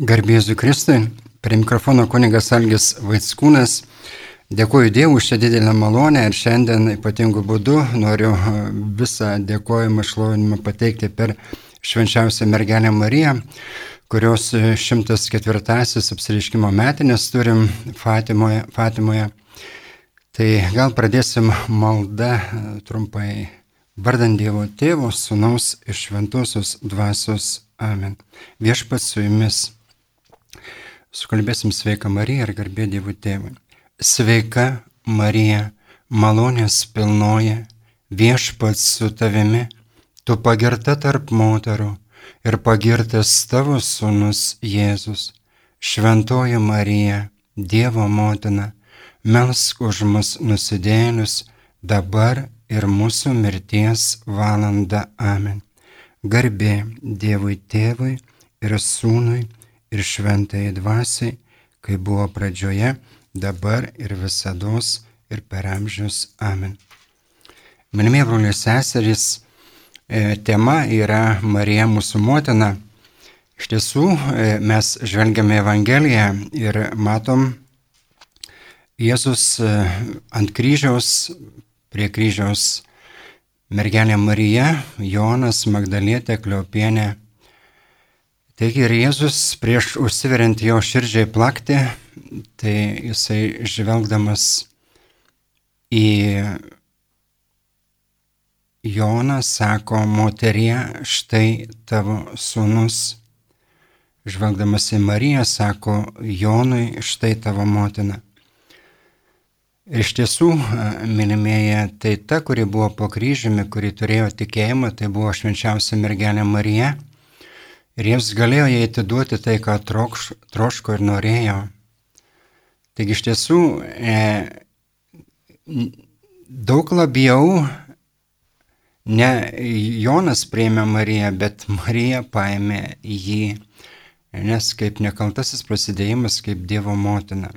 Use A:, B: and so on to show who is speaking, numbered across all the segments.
A: Garbėsiu Kristui, prie mikrofono kunigas Algis Vaitskūnas. Dėkuoju Dievui už šią didelę malonę ir šiandien ypatingų būdų noriu visą dėkojimą šlovinimą pateikti per švenčiausią mergelę Mariją, kurios 104-asis apsiriškimo metinės turim Fatimoje. Fatimoje. Tai gal pradėsim maldą trumpai. Vardant Dievo Tėvo, Sūnaus ir Šventosios Dvasios. Amen. Viešpats su jumis. Sukalbėsim sveika Marija ir garbė Dievų tėvui. Sveika Marija, malonės pilnoji, viešpats su tavimi, tu pagirta tarp moterų ir pagirtas tavo sūnus Jėzus. Šventoji Marija, Dievo motina, melsk už mus nusidėlius dabar ir mūsų mirties valanda. Amen. Garbė Dievui tėvui ir sūnui ir šventai dvasiai, kai buvo pradžioje, dabar ir visada ir per amžius. Amen. Minimie broliai seserys, e, tema yra Marija mūsų motina. Iš tiesų, e, mes žvelgiame Evangeliją ir matom Jėzus e, ant kryžiaus, prie kryžiaus mergelė Marija, Jonas, Magdalietė, Kliopienė Taigi ir Jėzus prieš užsiveriant jo širdžiai plakti, tai jisai žvelgdamas į Joną sako, moterie, štai tavo sūnus. Žvelgdamas į Mariją sako, Jonui, štai tavo motina. Ir iš tiesų, mylimėje, tai ta, kuri buvo po kryžiumi, kuri turėjo tikėjimą, tai buvo švenčiausia mergelė Marija Ir jiems galėjo jai atiduoti tai, ką trokš, troško ir norėjo. Taigi iš tiesų e, daug labiau ne Jonas prieimė Mariją, bet Marija paėmė jį, nes kaip nekaltasis prasidėjimas, kaip Dievo motina.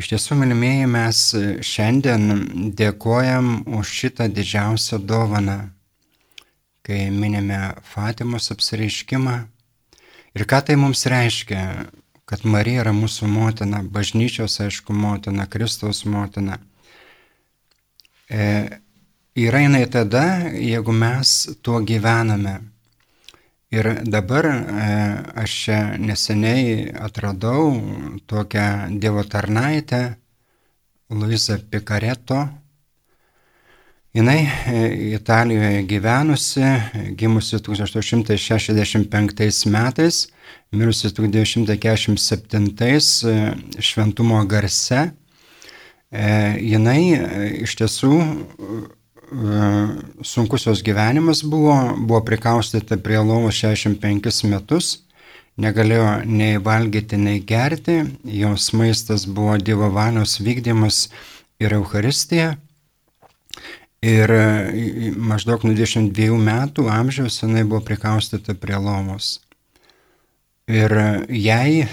A: Iš tiesų, mylimieji, mes šiandien dėkojam už šitą didžiausią dovaną kai minime Fatimos apsireiškimą. Ir ką tai mums reiškia, kad Marija yra mūsų motina, bažnyčios, aišku, motina, Kristaus motina. E, yra jinai tada, jeigu mes tuo gyvename. Ir dabar e, aš čia neseniai atradau tokią Dievo tarnaitę, Luisa Picareto, Jinai e, Italijoje gyvenusi, gimusi 1865 metais, mirusi 1947 e, šventumo garse. E, jinai iš tiesų sunkusios gyvenimas buvo, buvo prikaustyta prie lovos 65 metus, negalėjo nei valgyti, nei gerti, jos maistas buvo Dievo valios vykdymas ir Euharistija. Ir e, maždaug nuo 22 metų amžiaus jinai buvo prikaustyta prie lomos. Ir jai e,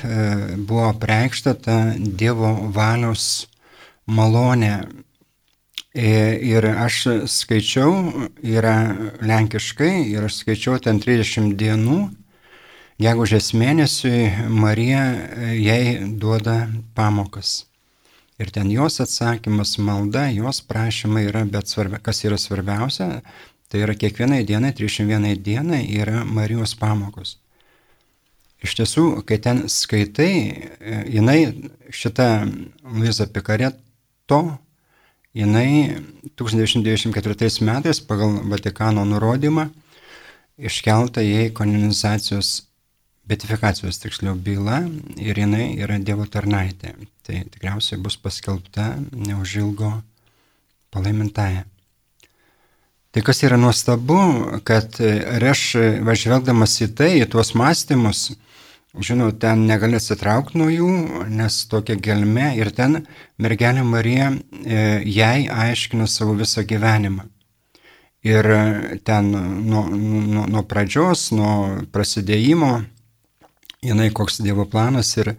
A: buvo preikšta ta Dievo valios malonė. E, ir aš skaičiau, yra lenkiškai, ir aš skaičiau ten 30 dienų, gegužės mėnesiui Marija jai duoda pamokas. Ir ten jos atsakymas, malda, jos prašymai yra, bet svarbia, kas yra svarbiausia, tai yra kiekvienai dienai, 301 dienai yra Marijos pamokos. Iš tiesų, kai ten skaitai, jinai šitą Luisa Pikareto, jinai 1994 metais pagal Vatikano nurodymą iškelta į kanonizacijos betifikacijos tiksliau byla ir jinai yra Dievo tarnaitė. Tai tikriausiai bus paskelbta neužilgo palaimintąją. Tai kas yra nuostabu, kad ir aš važvelgdamas į tai, į tuos mąstymus, žinau, ten negali atsitraukti nuo jų, nes tokia gelme ir ten mergelė Marija e, jai aiškina savo visą gyvenimą. Ir ten nuo, nuo, nuo pradžios, nuo prasidėjimo jinai koks Dievo planas ir,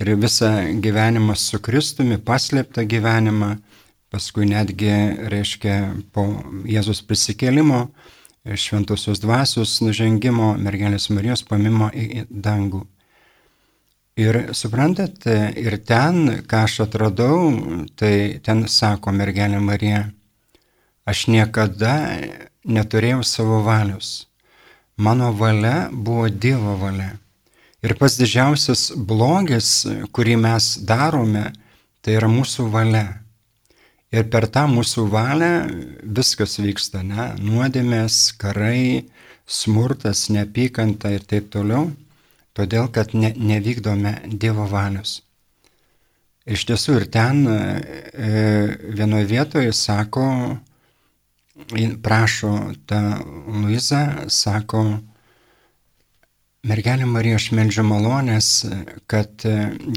A: ir visą gyvenimą su Kristumi, paslėptą gyvenimą, paskui netgi, reiškia, po Jėzus prisikėlimo, šventosios dvasios nužengimo, mergelės Marijos pamimo į dangų. Ir suprantat, ir ten, ką aš atradau, tai ten sako mergelė Marija, aš niekada neturėjau savo valios. Mano valia buvo Dievo valia. Ir pats didžiausias blogis, kurį mes darome, tai yra mūsų valia. Ir per tą mūsų valią viskas vyksta, ne? Nuodėmės, karai, smurtas, neapykanta ir taip toliau, todėl kad ne, nevykdome Dievo valios. Iš tiesų ir ten e, vienoje vietoje sako, prašo tą Luizą, sako, Mergelė Marija, aš meldžiu malonės, kad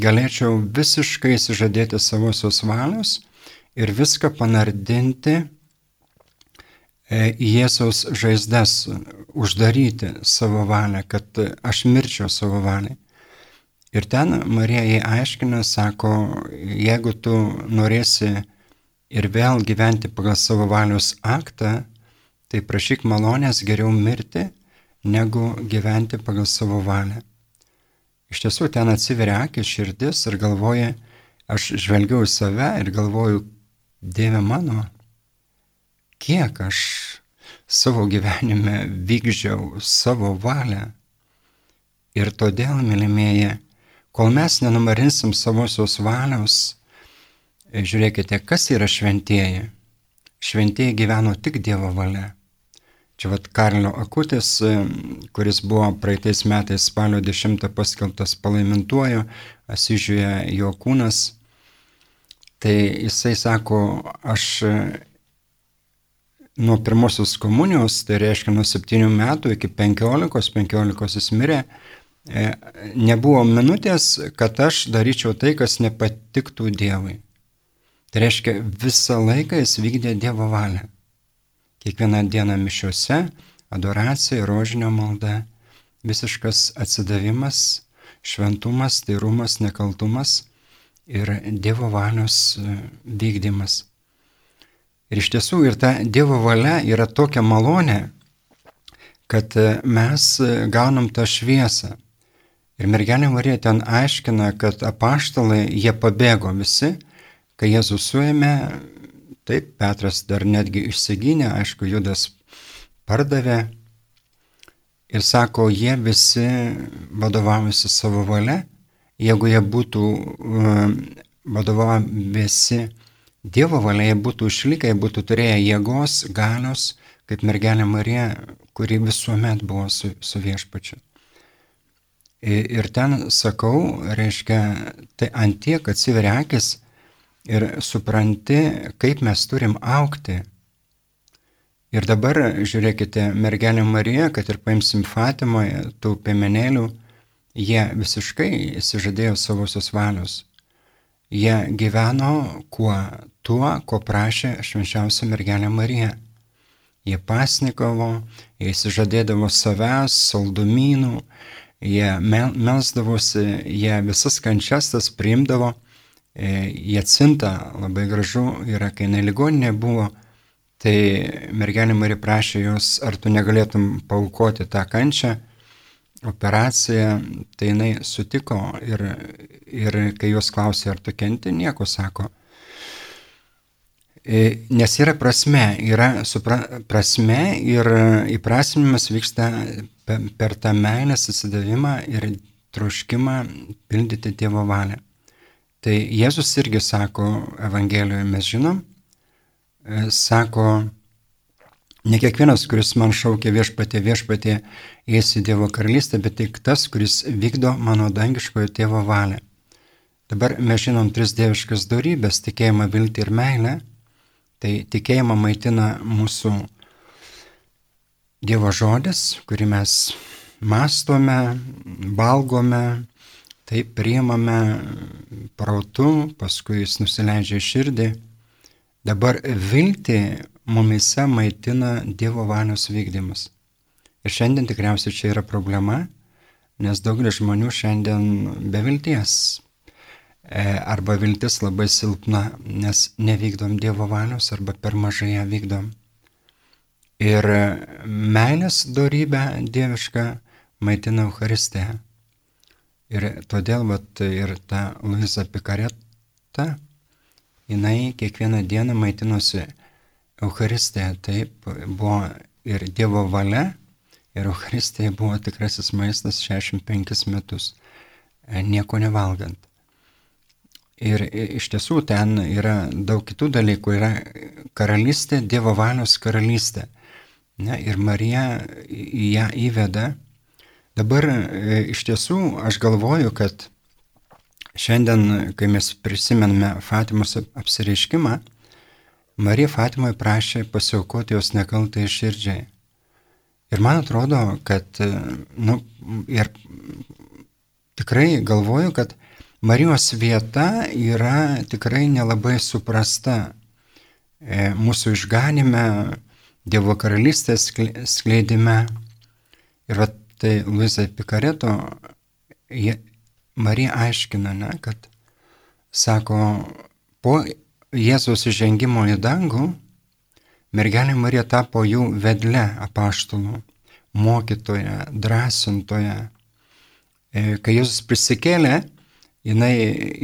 A: galėčiau visiškai įsižadėti savosios valios ir viską panardinti e, į Jėzaus žaizdas, uždaryti savo valią, kad aš mirčiau savo valiai. Ir ten Marija jai aiškina, sako, jeigu tu norėsi ir vėl gyventi pagal savo valios aktą, tai prašyk malonės geriau mirti, negu gyventi pagal savo valią. Iš tiesų ten atsiveria akis širdis ir galvoja, aš žvelgiau į save ir galvoju, Dieve mano, kiek aš savo gyvenime vykdžiau savo valią. Ir todėl, mylimieji, kol mes nenumarinsim savosios valios, žiūrėkite, kas yra šventieji. Šventieji gyveno tik Dievo valia. Čia vad Karlio Akutis, kuris buvo praeitais metais spalio 10 paskelbtas palaimintuoju, asižiūrė jo kūnas Tai jisai sako, aš e, nuo pirmosios komunijos, tai reiškia nuo 7 metų iki 15, 15 jis mirė, e, nebuvo minutės, kad aš daryčiau tai, kas nepatiktų Dievui. Tai reiškia, visą laiką jis vykdė Dievo valią. Kiekvieną dieną mišiuose, adoracija, rožinio malda, visiškas atsidavimas, šventumas, tyrumas, nekaltumas ir Dievo valios e, vykdymas. Ir iš tiesų ir ta Dievo valia yra tokia malonė, kad e, mes e, gaunam tą šviesą. Ir mergelė Marija ten aiškina, kad apaštalai jie pabėgo visi, kai Jėzus suėmė, taip, Petras dar netgi išsigynė, aišku, Judas pardavė ir sako, jie visi vadovavosi savo valia jeigu jie būtų um, vadovavęsi Dievo valia, jie būtų išlikę, jie būtų turėję jėgos, galios, kaip mergelė Marija, kuri visuomet buvo su, su viešpačiu. Ir ten sakau, reiškia, tai antiek atsiveria akis ir supranti, kaip mes turim aukti. Ir dabar žiūrėkite, mergelė Marija, kad ir paimsim Fatimoje, tų piemenėlių, Jie visiškai įsižadėjo savosios valios. Jie gyveno kuo, tuo, ko prašė švenčiausia mergelė Marija. Jie pasnikavo, jie įsižadėdavo savęs, saldumynų, jie melsdavosi, jie visas kančias tas priimdavo. E, jie cinta labai gražu yra, kai neligoninė buvo, tai mergelė Marija prašė jos, ar tu negalėtum paukoti tą kančią operaciją, tai jinai sutiko ir, ir kai jos klausė, ar tu kenti, nieko sako. E, nes yra prasme, yra supra, prasme ir įprasminimas vyksta per tą meilės atsidavimą ir troškimą pildyti Dievo valią. Tai Jėzus irgi sako Evangelijoje, mes žinom, e, sako, Ne kiekvienas, kuris man šaukia viešpatė, viešpatė, eis į Dievo karalystę, bet tik tas, kuris vykdo mano dangiškojo tėvo valią. Dabar mes žinom tris dieviškas darybės - tikėjimą, viltį ir meilę. Tai tikėjimą maitina mūsų Dievo žodis, kurį mes mastome, valgome, taip priimame prautu, paskui jis nusileidžia širdį. Dabar viltį mumise maitina Dievo valios vykdymas. Ir šiandien tikriausiai čia yra problema, nes daugelis žmonių šiandien be vilties. E, arba viltis labai silpna, nes nevykdom Dievo valios arba per mažai ją vykdom. Ir meilės darybę dievišką maitina Euharistė. Ir todėl vat, ir ta Luisa Pikareta, jinai kiekvieną dieną maitinosi Euharistėje, taip buvo ir Dievo valia, ir Euharistėje buvo tikrasis maistas 65 metus, e, nieko nevalgant. Ir iš tiesų ten yra daug kitų dalykų. Yra karalystė, Dievo valios karalystė. Ne, ir Marija ją įveda. Dabar e, iš tiesų aš galvoju, kad šiandien, kai mes prisimename Fatimos apsireiškimą, Marija Fatimoje prašė pasiaukoti jos nekaltai širdžiai. Ir man atrodo, kad, e, nu, ir tikrai galvoju, kad Marijos vieta yra tikrai nelabai suprasta. E, mūsų išganime, Dievo karalystės skleidime. Ir va, tai Luisa Pikareto, Marija aiškina, ne, kad sako, po Jėzaus įžengimo į dangų, mergelė Marija tapo jų vedle apaštalų, mokytoja, drąsintoja. E, kai Jėzus prisikėlė, jinai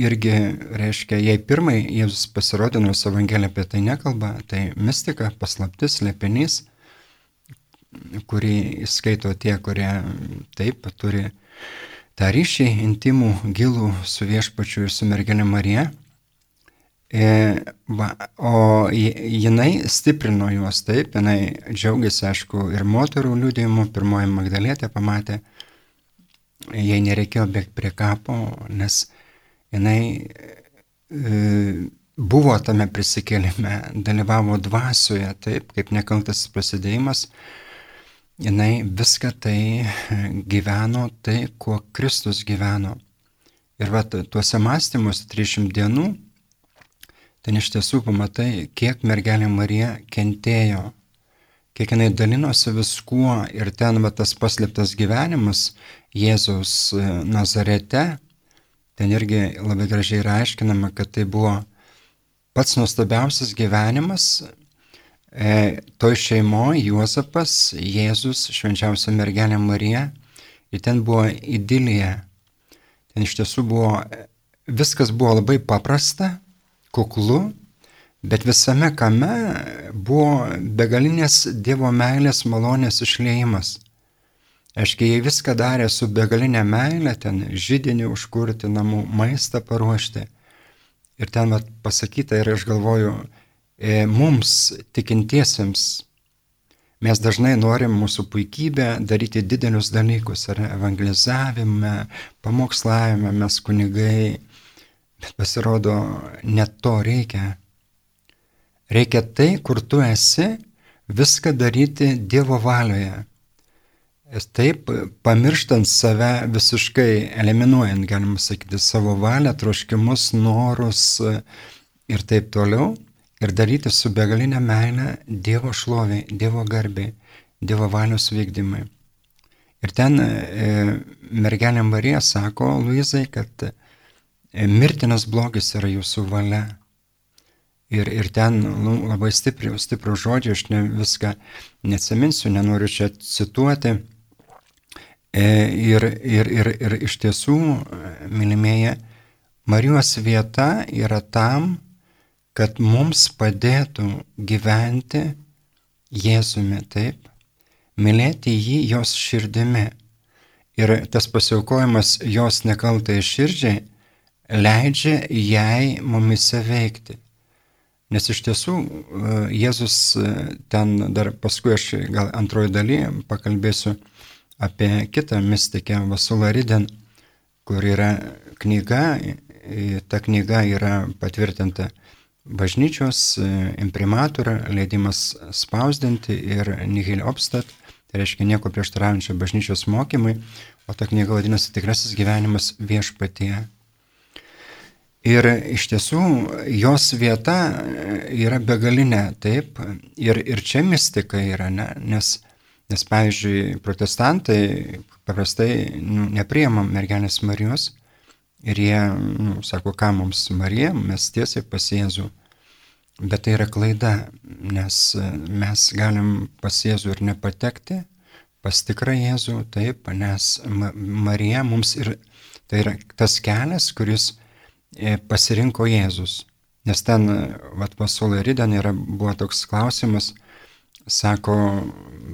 A: irgi, reiškia, jei pirmai Jėzus pasirodė, nors Evangelija apie tai nekalba, tai mistika, paslaptis, lepinys, kurį skaito tie, kurie taip turi tą ryšį intimų, gilų su viešpačiu ir su mergelė Marija. E, o jinai stiprino juos taip, jinai džiaugiasi, aišku, ir moterų liūdėjimu, pirmoji Magdalėtė pamatė, jai nereikėjo bėgti prie kapo, nes jinai e, buvo tame prisikėlime, dalyvavo dvasioje, taip, kaip nekaltas prasidėjimas, jinai viską tai gyveno, tai, kuo Kristus gyveno. Ir va, tuose mąstymuose 300 dienų, ten iš tiesų pamatai, kiek mergelė Marija kentėjo kiek jinai dalinosi viskuo ir ten va, tas paslėptas gyvenimas Jėzaus e, Nazarete, ten irgi labai gražiai yra aiškinama, kad tai buvo pats nuostabiausias gyvenimas e, toj šeimoje Juozapas, Jėzus, švenčiausia mergelė Marija, ir ten buvo idilija. Ten iš tiesų buvo, viskas buvo labai paprasta, kuklu, Bet visame kame buvo begalinės Dievo meilės malonės išleimas. Aiškiai, jie viską darė su begalinė meilė, ten žydinį užkurti, namų maistą paruošti. Ir ten vat, pasakyta, ir aš galvoju, e, mums tikintiesiems, mes dažnai norim mūsų puikybę daryti didelius dalykus, ar evangelizavime, pamokslavime, mes kunigai, bet pasirodo, net to reikia Reikia tai, kur tu esi, viską daryti Dievo valioje. Taip, pamirštant save visiškai, eliminuojant, galima sakyti, savo valią, troškimus, norus ir taip toliau, ir daryti su begalinė meilė Dievo šloviai, Dievo garbiai, Dievo valios vykdymai. Ir ten e, mergelė Marija sako Luizai, kad e, mirtinas blogis yra jūsų valia. Ir, ir ten nu, labai stiprių, stiprių žodžių, aš ne viską neatsiminsiu, nenoriu čia cituoti. E, ir, ir, ir, ir iš tiesų, mylimėje, Marijos vieta yra tam, kad mums padėtų gyventi Jėzumi, taip, mylėti jį jos širdimi. Ir tas pasiaukojimas jos nekaltai širdžiai leidžia jai mumise veikti. Nes iš tiesų e, Jėzus e, ten dar paskui aš gal antroji daly pakalbėsiu apie kitą mystikę Vasulą Riden, kur yra knyga, ta knyga yra patvirtinta bažnyčios e, imprimatura, leidimas spausdinti ir nihil obstat, tai reiškia nieko prieštaraujančio bažnyčios mokymai, o ta knyga vadinasi tikrasis gyvenimas viešpatie. Ir iš tiesų jos vieta yra begalinė, taip, ir, ir čia mistika yra, ne? nes, nes, pavyzdžiui, protestantai paprastai nu, nepriema mergelės Marijos ir jie nu, sako, ką mums Marija, mes tiesiai pas Jėzų. Bet tai yra klaida, nes mes galim pas Jėzų ir nepatekti, pas tikrą Jėzų, taip, nes Marija mums ir Tai yra tas kelias, kuris e, pasirinko Jėzus. Nes ten, vat, pasulai Rydan yra, buvo toks klausimas, sako,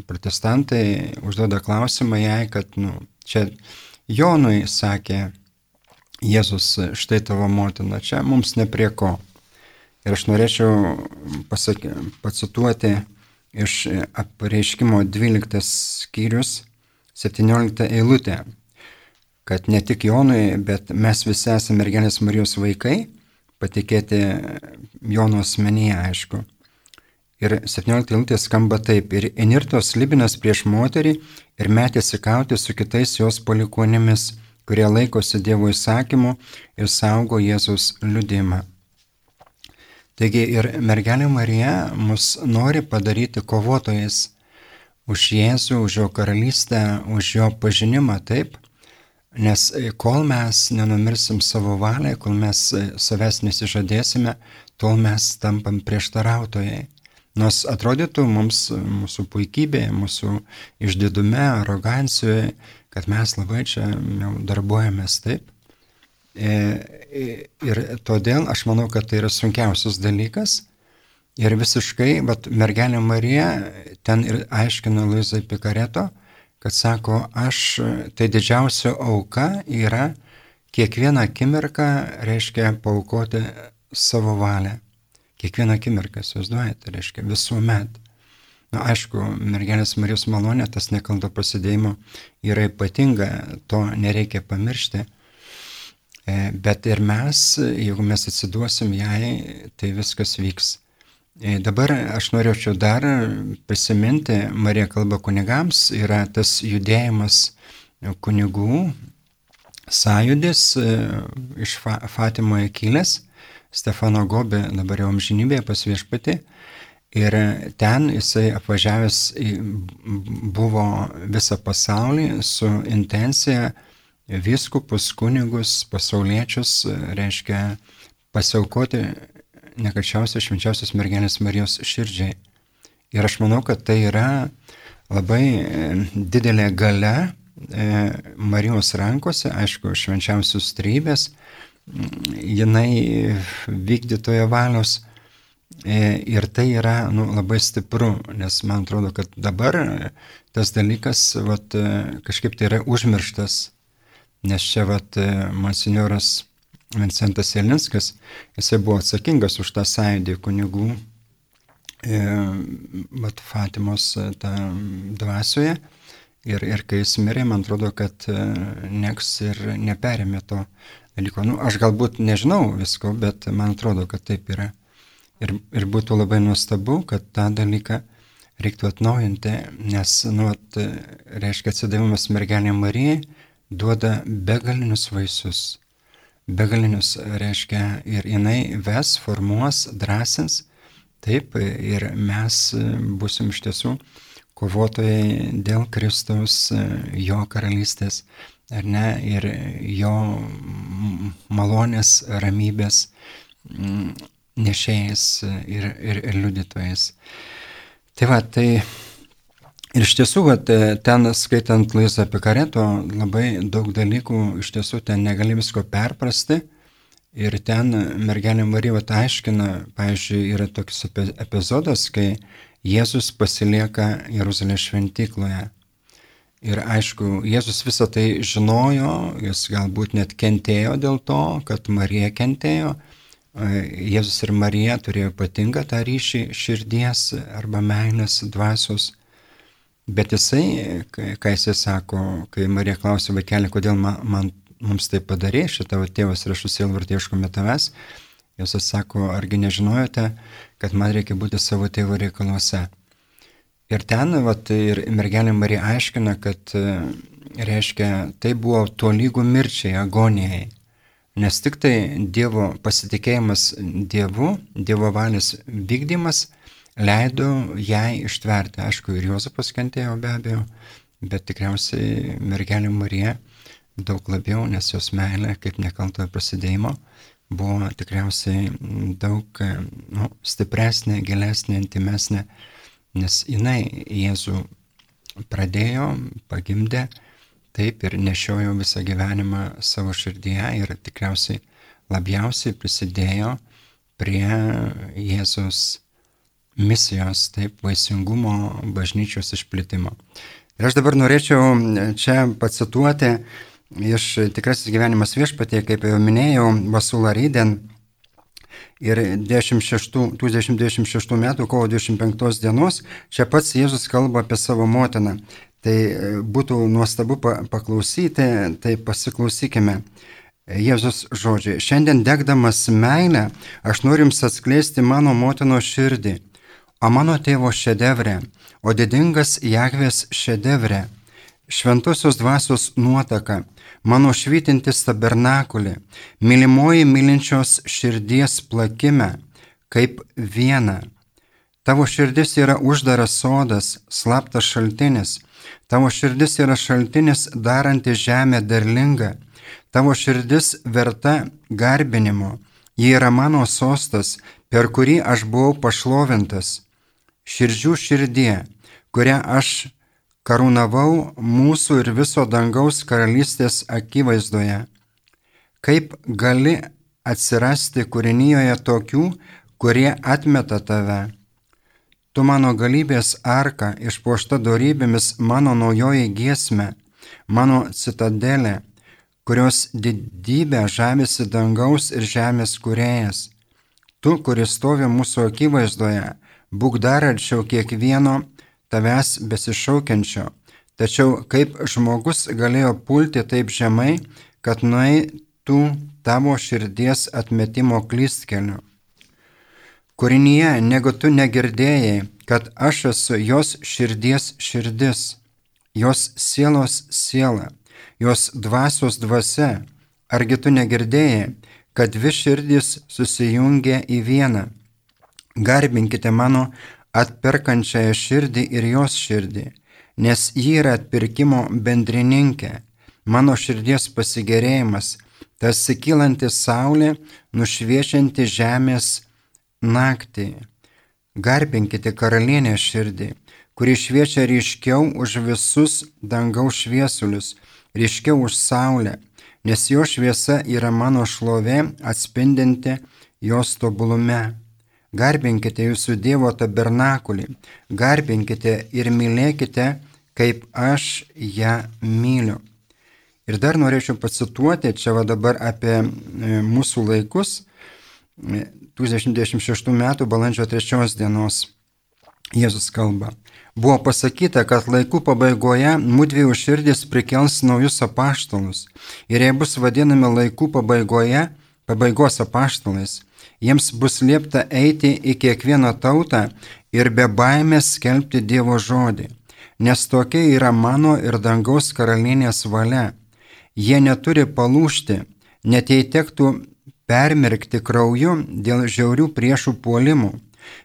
A: protestantai užduoda klausimą jai, kad, nu, čia Jonui sakė, Jėzus, štai tavo motina, čia mums neprie ko. Ir aš norėčiau pasaky, pacituoti iš apreiškimo 12 skyrius 17 eilutę, kad ne tik Jonui, bet mes visi esame mergelės Marijos vaikai, patikėti Jono asmenyje, aišku. Ir 17 eilutė skamba taip. Ir Enirtos Libinas prieš moterį ir metėsi kauti su kitais jos palikuonėmis, kurie laikosi Dievo įsakymų ir saugo Jėzus liudimą. Taigi ir mergelė Marija mus nori padaryti kovotojais už Jėzų, už jo karalystę, už jo pažinimą, taip? Nes kol mes nenumirsim savo valią, kol mes savęs nesižadėsime, tol mes tampam prieštarautojai. Nors atrodytų mums, mūsų puikybė, mūsų išdidume, arogancijoje, kad mes labai čia darbuojamės taip. E, e, ir todėl aš manau, kad tai yra sunkiausias dalykas. Ir visiškai, bet mergelė Marija ten ir aiškino Luizai Pikareto, kad sako, aš, tai didžiausia auka yra kiekvieną akimirką, reiškia, paukoti savo valią. Kiekvieną akimirką, įsivaizduojate, reiškia visuomet. Na, aišku, mergelės Marijos malonė, tas nekalto prasidėjimo yra ypatinga, to nereikia pamiršti. E, bet ir mes, jeigu mes atsiduosim jai, tai viskas vyks. E, dabar aš norėčiau dar prisiminti, Marija kalba kunigams, yra tas judėjimas kunigų sąjudis e, iš Fatimoje kilęs Stefano Gobė dabar jau amžinybėje pas viešpatį. Ir ten jisai apvažiavęs buvo visą pasaulį su intencija viskupus, kunigus, pasauliečius, reiškia pasiaukoti nekačiausios švenčiausios mergelės Marijos širdžiai. Ir aš manau, kad tai yra labai didelė gale e, Marijos rankose, aišku, švenčiausios trybės, jinai vykdytojo valios. E, ir tai yra nu, labai stipru, nes man atrodo, kad dabar tas dalykas vat, kažkaip tai yra užmirštas, nes čia vat, monsinjoras Vincentas Jelinskas, jisai buvo atsakingas už tą sąjūdį kunigų e, vat, Fatimos tą dvasioje. Ir, ir kai jis mirė, man atrodo, kad e, nieks ir neperėmė to dalyko. Nu, aš galbūt nežinau visko, bet man atrodo, kad taip yra. Ir, ir būtų labai nuostabu, kad tą dalyką reiktų atnaujinti, nes, nu, at, reiškia, atsidavimas mergelė Marijai duoda begalinius vaisius. Begalinius reiškia ir jinai ves, formuos, drąsins. Taip, ir mes busim iš tiesų kovotojai dėl Kristaus, jo karalystės ar ne, ir jo malonės, ramybės mm, nešėjas ir, ir, ir liudytojas. Tai va, tai ir iš tiesų, va, ten skaitant Luisą Pikareto, labai daug dalykų iš tiesų ten negali visko perprasti. Ir ten mergelė Marija aiškina, pavyzdžiui, yra toks epizodas, kai Jėzus pasilieka Jeruzalės šventykloje Ir aišku, Jėzus visą tai žinojo, jis galbūt net kentėjo dėl to, kad Marija kentėjo. Jėzus ir Marija turėjo ypatingą tą ryšį širdies arba meilės dvasios. Bet jisai, ką jisai sako, kai Marija klausė vaikelį, kodėl man, man, mums tai padarė, šitavo tėvas ir aš susilvartė ieškome tavęs, jis sako, argi nežinojote, kad man reikia būti savo tėvo reikaluose. Ir ten, vat, ir mergelė Marija aiškina, kad, e, reiškia, tai buvo to lygų mirčiai, agonijai. Nes tik tai Dievo pasitikėjimas Dievu, Dievo valios vykdymas leido jai ištverti. Aišku, ir Jozapas kentėjo be abejo, bet tikriausiai mergelė Marija daug labiau, nes jos meilė, kaip nekaltojo prasidėjimo, buvo tikriausiai daug nu, stipresnė, gilesnė, intimesnė nes jinai Jėzų pradėjo, pagimdė, taip ir nešiojau visą gyvenimą savo širdyje ir tikriausiai labiausiai prisidėjo prie Jėzus misijos, taip, vaisingumo bažnyčios išplitimo. Ir aš dabar norėčiau čia pacituoti iš tikrasis gyvenimas viešpatie, kaip jau minėjau, Vasula Ryden. Ir 1026 metų kovo 25 dienos čia pats Jėzus kalba apie savo motiną. Tai e, būtų nuostabu paklausyti, tai pasiklausykime. Jėzus žodžiai. Šiandien degdamas meilę, aš noriu jums atskleisti mano motino širdį, o mano tėvo šedevrę, o didingas Jahvės šedevrę, šventosios dvasios nuotaka, mano švytintis tabernakulį, mylimoji mylinčios širdies plakime, kaip viena. Tavo širdis yra uždaras sodas, slaptas šaltinis, tavo širdis yra šaltinis darantis žemę derlingą, tavo širdis verta garbinimo, ji yra mano sostas, per kurį aš buvau pašlovintas. Širdžių širdie, kurią aš karūnavau mūsų ir viso dangaus karalystės akivaizdoje. Kaip gali atsirasti kūrinyje tokių, kurie atmeta tave? Tu mano galybės arka, išpuošta darybėmis mano naujoji giesmė, mano citadelė, kurios didybę žavisi dangaus ir žemės kurėjas. Tu, kuris stovi mūsų akivaizdoje, būk dar arčiau kiekvieno tavęs besišaukiančio. Tačiau kaip žmogus galėjo pulti taip žemai, kad nueitų tavo širdies atmetimo klystkeliu. Kūrinyje, negu tu negirdėjai, kad aš esu jos širdies širdis, jos sielos siela, jos dvasios dvasia, argi tu negirdėjai, kad dvi širdys susijungia į vieną. Garbinkite mano atperkančiąją širdį ir jos širdį, nes ji yra atpirkimo bendrininkė, mano širdies pasigerėjimas, tas sikilanti saulė, nušviečianti žemės naktį. Garbinkite karalienę širdį, kuri šviečia ryškiau už visus dangaus šviesulius, ryškiau už saulę, nes jo šviesa yra mano šlovė atspindinti jos tobulume. Garbinkite jūsų Dievo tabernakulį, garbinkite ir mylėkite, kaip aš ją myliu. Ir dar norėčiau pacituoti čia va dabar apie e, mūsų laikus, 1926 m. balandžio 3 dienos Jėzus kalba. Buvo pasakyta, kad laikų pabaigoje mūdviejų širdis prikels naujus apaštalus ir jie bus vadinami laikų pabaigoje pabaigos apaštalais. Jiems bus liepta eiti į kiekvieną tautą ir be baimės skelbti Dievo žodį, nes tokia yra mano ir dangaus karalienės valia. Jie neturi palūšti, net jei tektų permerkti krauju dėl žiaurių priešų puolimų.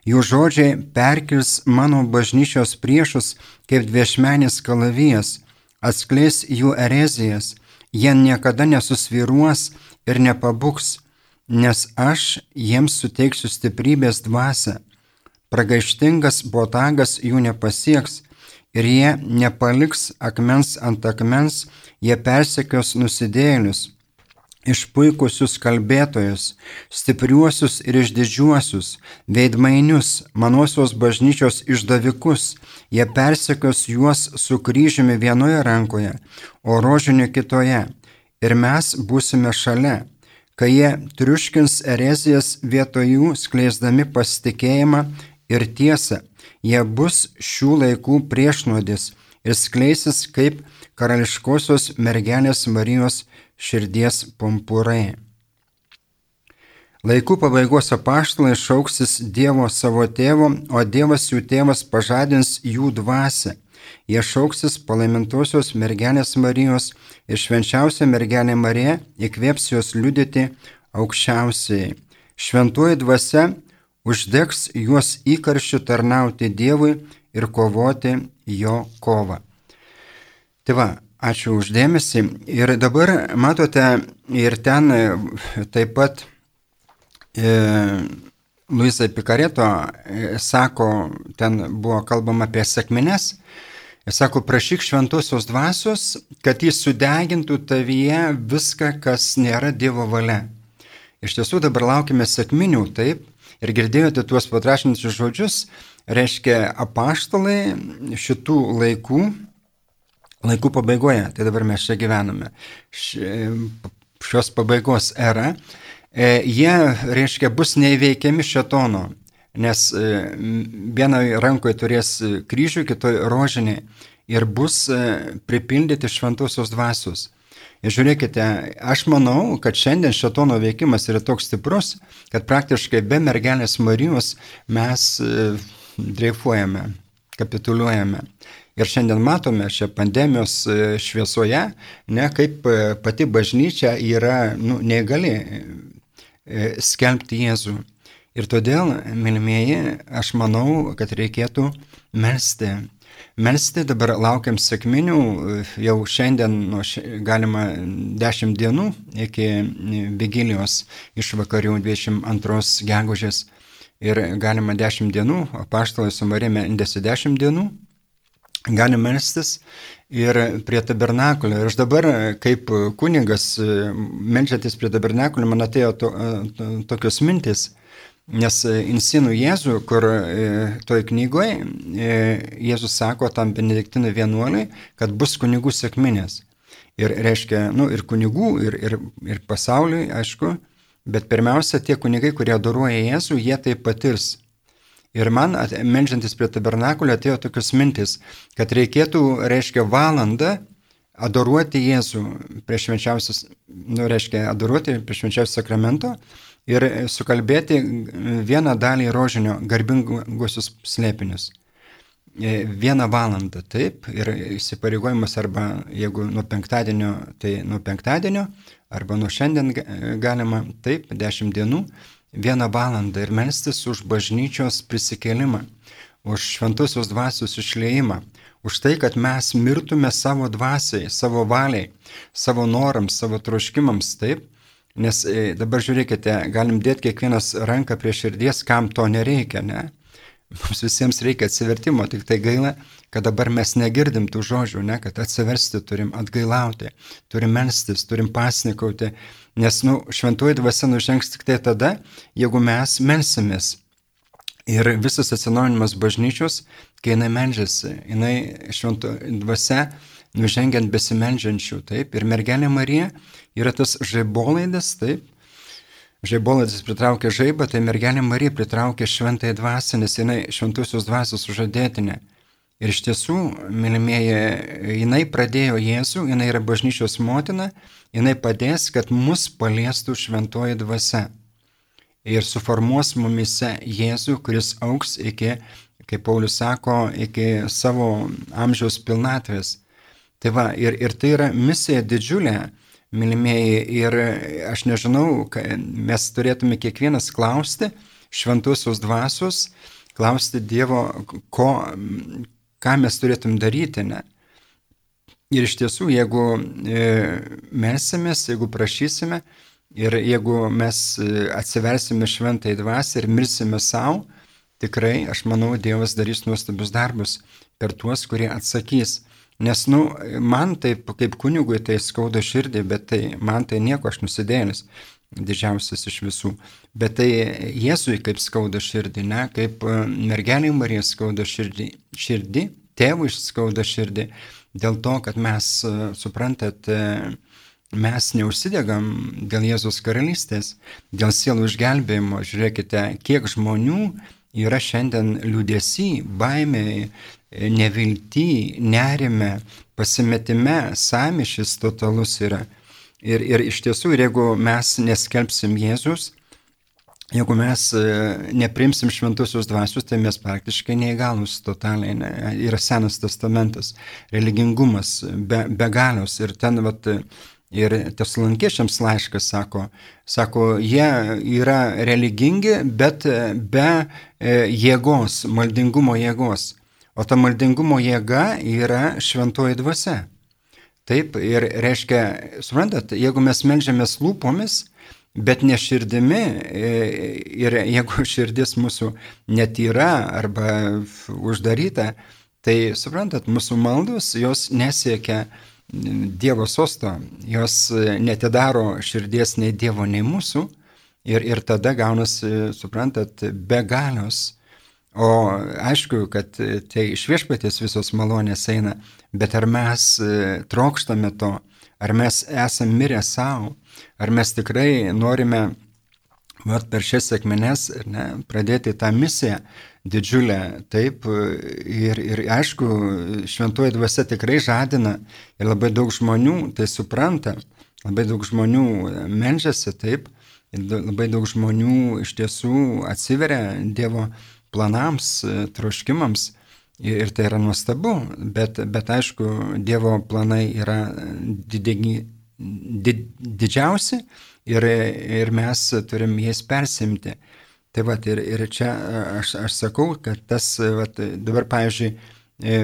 A: Jų žodžiai perkils mano bažnyčios priešus kaip dviešmenis kalavijas, atskleis jų erezijas, jie niekada nesusviruos ir nepabuks, nes aš jiems suteiksiu stiprybės dvasę. Pragaištingas botagas jų nepasieks ir jie nepaliks akmens ant akmens, jie persekios nusidėlius, išpuikusius kalbėtojus, stipriuosius ir išdidžiuosius, veidmainius, manosios bažnyčios išdavikus, jie persekios juos su kryžiumi vienoje rankoje, o rožiniu kitoje, ir mes būsime šalia kai jie triuškins erezijas vietoj jų skleisdami pasitikėjimą ir tiesą. Jie bus šių laikų priešnodis ir skleisis kaip karališkosios mergelės Marijos širdies pumpurai. Laikų pabaigos apaštalai šauksis Dievo savo tėvo, o Dievas jų tėvas pažadins jų dvasę Jie šauksis palaimintosios mergelės Marijos ir švenčiausia mergelė Marija įkvėps juos liudyti aukščiausiai. Šventuoji dvasia uždegs juos įkarščių tarnauti Dievui ir kovoti jo kovą. Tai va, ačiū uždėmesi. Ir dabar matote, ir ten taip pat e, Luisa Pikareto e, sako, ten buvo kalbama apie sėkmines Jis sako, prašyk šventosios dvasios, kad jis sudegintų tavyje viską, kas nėra Dievo valia. Iš tiesų dabar laukime sėkminių, taip, ir girdėjote tuos patrašinčius žodžius, reiškia apaštalai šitų laikų, laikų pabaigoje, tai dabar mes čia gyvename, šios pabaigos era, e, jie, reiškia, bus neįveikiami šetono, nes e, vienoje rankoje turės kryžių, kitoje rožinį ir bus e, pripildyti šventosios dvasios. Ir žiūrėkite, aš manau, kad šiandien šetono veikimas yra toks stiprus, kad praktiškai be mergelės Marijos mes e, dreifuojame, kapituliuojame. Ir šiandien matome šią pandemijos e, šviesoje, ne kaip e, pati bažnyčia yra nu, negali skelbti Jėzų. Ir todėl, mylimieji, aš manau, kad reikėtų melstį Melsti dabar laukiam sėkminių, jau šiandien nu, galima 10 dienų iki vigilijos iš vakarių 22 gegužės. Ir galima 10 dienų, o paštalai su Marime indėsi 10 dienų, gali melstis ir prie tabernakulio. Ir aš dabar kaip kunigas, melžiantis prie tabernakulio, man atėjo to, to, tokios mintis Nes e, insinų Jėzų, kur e, toj knygoje Jėzus sako tam benediktinui vienuoliui, kad bus kunigų sėkminės. Ir reiškia, nu, ir kunigų, ir, ir, ir pasauliui, aišku, bet pirmiausia, tie kunigai, kurie adoruoja Jėzų, jie tai patirs. Ir man, menžiantis prie tabernakulio, atėjo tokios mintis, kad reikėtų, reiškia, valandą adoruoti Jėzų prieš švenčiausius, nu, reiškia, adoruoti prieš švenčiausius sakramento ir sukalbėti vieną dalį rožinio garbinguosius slėpinius. E, vieną valandą, taip, ir įsipareigojimas arba jeigu nuo penktadienio, tai nuo penktadienio, arba nuo šiandien galima, taip, dešimt dienų, vieną valandą ir melstis už bažnyčios prisikėlimą, už šventosios dvasios išleimą, už tai, kad mes mirtume savo dvasiai, savo valiai, savo norams, savo troškimams, taip, Nes e, dabar žiūrėkite, galim dėti kiekvienas ranką prie širdies, kam to nereikia, ne? Mums visiems reikia atsivertimo, tik tai gaila, kad dabar mes negirdim tų žodžių, ne, kad atsiversti turim, atgailauti, turim melstis, turim pasnikauti, nes, nu, šventuoji dvasia nužengs tik tai tada, jeigu mes melsimės. Ir visas atsinaujinimas bažnyčios, kai jinai melžiasi, jinai šventuoji dvasia nužengiant besimeldžiančių, taip, ir mergelė Marija yra tas žaibolaidas, taip, žaibolaidas pritraukia žaibą, tai mergelė Marija pritraukia šventąją dvasę, nes jinai šventosios dvasios sužadėtinė. Ir iš tiesų, mylimieji, jinai pradėjo Jėzų, jinai yra bažnyčios motina, jinai padės, kad mus paliestų šventoji dvasia. Ir suformuos mumise Jėzų, kuris auks iki, kaip Paulius sako, iki savo amžiaus pilnatvės. Tai va, ir, ir tai yra misija didžiulė, mylimieji, ir aš nežinau, mes turėtume kiekvienas klausti šventosios dvasios, klausti Dievo, ko, ką mes turėtum daryti. Ne? Ir iš tiesų, jeigu e, melsimės, jeigu prašysime ir jeigu mes e, atsiversime šventai dvasiai ir mirsime savo, tikrai, aš manau, Dievas darys nuostabius darbus per tuos, kurie atsakys. Nes, nu, man taip, kaip kunigui, tai skauda širdį, bet tai man tai nieko, aš nusidėjęs, didžiausias iš visų. Bet tai Jėzui kaip skauda širdį, ne, kaip e, mergeliai Marija skauda širdį, širdį tėvui skauda širdį, dėl to, kad mes, e, suprantat, e, mes neužsidegam dėl Jėzus karalystės, dėl sielų išgelbėjimo. Žiūrėkite, kiek žmonių yra šiandien liūdėsi, baimė, nevilty, nerime, pasimetime, samišis totalus yra. Ir, ir iš tiesų, jeigu mes neskelbsim Jėzus, jeigu mes e, neprimsim šventusius dvasius, tai mes praktiškai neįgalus totaliai. Ne, yra senas testamentas, religingumas be, be galios. Ir ten, vat, ir teslankiečiams laiškas sako, sako, jie yra religingi, bet be e, jėgos, maldingumo jėgos. O ta maldingumo jėga yra šventoji dvasia. Taip, ir reiškia, suprantat, jeigu mes melžiamės lūpomis, bet ne širdimi, e, ir jeigu širdis mūsų netyra arba uždaryta, Tai suprantat, mūsų maldos, jos nesiekia Dievo sosto, jos netidaro širdies nei Dievo, nei mūsų. Ir, ir tada gaunasi, suprantat, be galios. O aišku, kad tai iš viešpatės visos malonės eina, bet ar mes trokštame to, ar mes esame mirę savo, ar mes tikrai norime vat, per šias sėkmenes ne, pradėti tą misiją didžiulę. Taip, ir, ir aišku, šventuoji dvasia tikrai žadina ir labai daug žmonių tai supranta, labai daug žmonių menžiasi taip, labai daug žmonių iš tiesų atsiveria Dievo planams, troškimams. Ir tai yra nuostabu, bet, bet aišku, Dievo planai yra didegi, did, didžiausi ir, ir mes turim jais persimti. Tai va, ir, ir čia aš, aš sakau, kad tas, va, dabar, pavyzdžiui,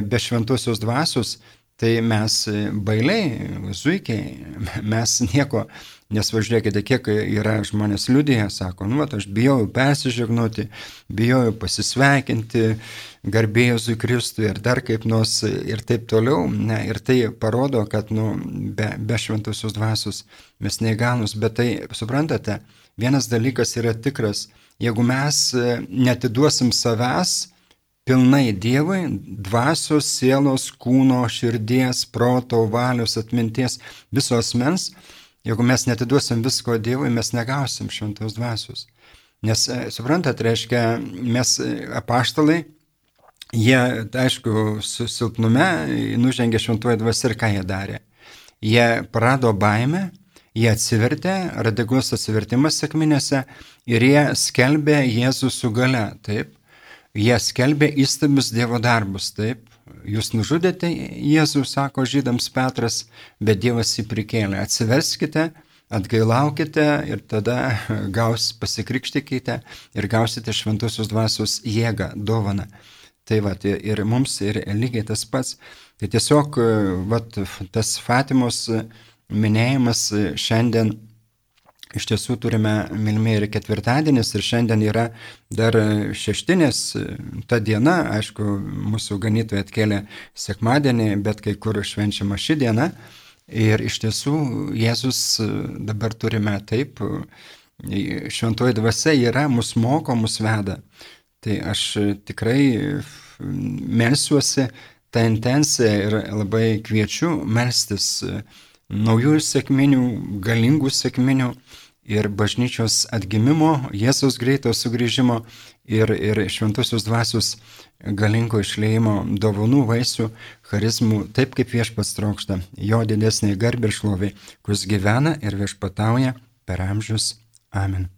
A: be šventosios dvasios, tai mes bailiai, zuikiai, mes nieko, nes važiuokite, kiek yra žmonės liudėję, sako, nu, va, aš bijau persižegnuoti, bijau pasisveikinti, garbėjus į Kristų ir dar kaip nors ir taip toliau. Ne, ir tai parodo, kad nu, be, be šventosios dvasios mes neįgalus, bet tai, suprantate, vienas dalykas yra tikras, jeigu mes e, netiduosim savęs pilnai Dievui, dvasios, sielos, kūno, širdies, proto, valios, atminties, visos mens, jeigu mes netiduosim visko Dievui, mes negausim šventos dvasios. Nes, e, suprantat, reiškia, mes e, apaštalai, Jie, aišku, su silpnume nužengė šventuoju dvasia ir ką jie darė. Jie prado baimę, jie atsivertė, radikalus atsivertimas sėkminėse ir jie skelbė Jėzų su gale, taip. Jie skelbė įstabius Dievo darbus, taip. Jūs nužudėte Jėzų, sako žydams Petras, bet Dievas jį prikėlė. Atsiverskite, atgailaukite ir tada gaus, pasikrikštikite ir gausite šventosios dvasios jėgą, dovaną. Tai va, ir mums ir lygiai tas pats. Tai tiesiog va, tas Fatimos minėjimas šiandien iš tiesų turime, milmi, ir ketvirtadienis, ir šiandien yra dar šeštinės ta diena, aišku, mūsų ganytojai atkėlė sekmadienį, bet kai kur švenčiama ši diena. Ir iš tiesų Jėzus dabar turime taip, šventoji dvasia yra, mus moko, mus veda. Tai aš tikrai melsiuosi tą intenciją ir labai kviečiu melstis naujų sėkminių, galingų sėkminių ir bažnyčios atgimimo, Jėzaus greito sugrįžimo ir, ir šventosios dvasios galingo išleimo dovanų vaisių, charizmų, taip kaip viešpats trokšta, jo didesnė garbė ir šlovė, kuris gyvena ir viešpatauja per amžius. Amen.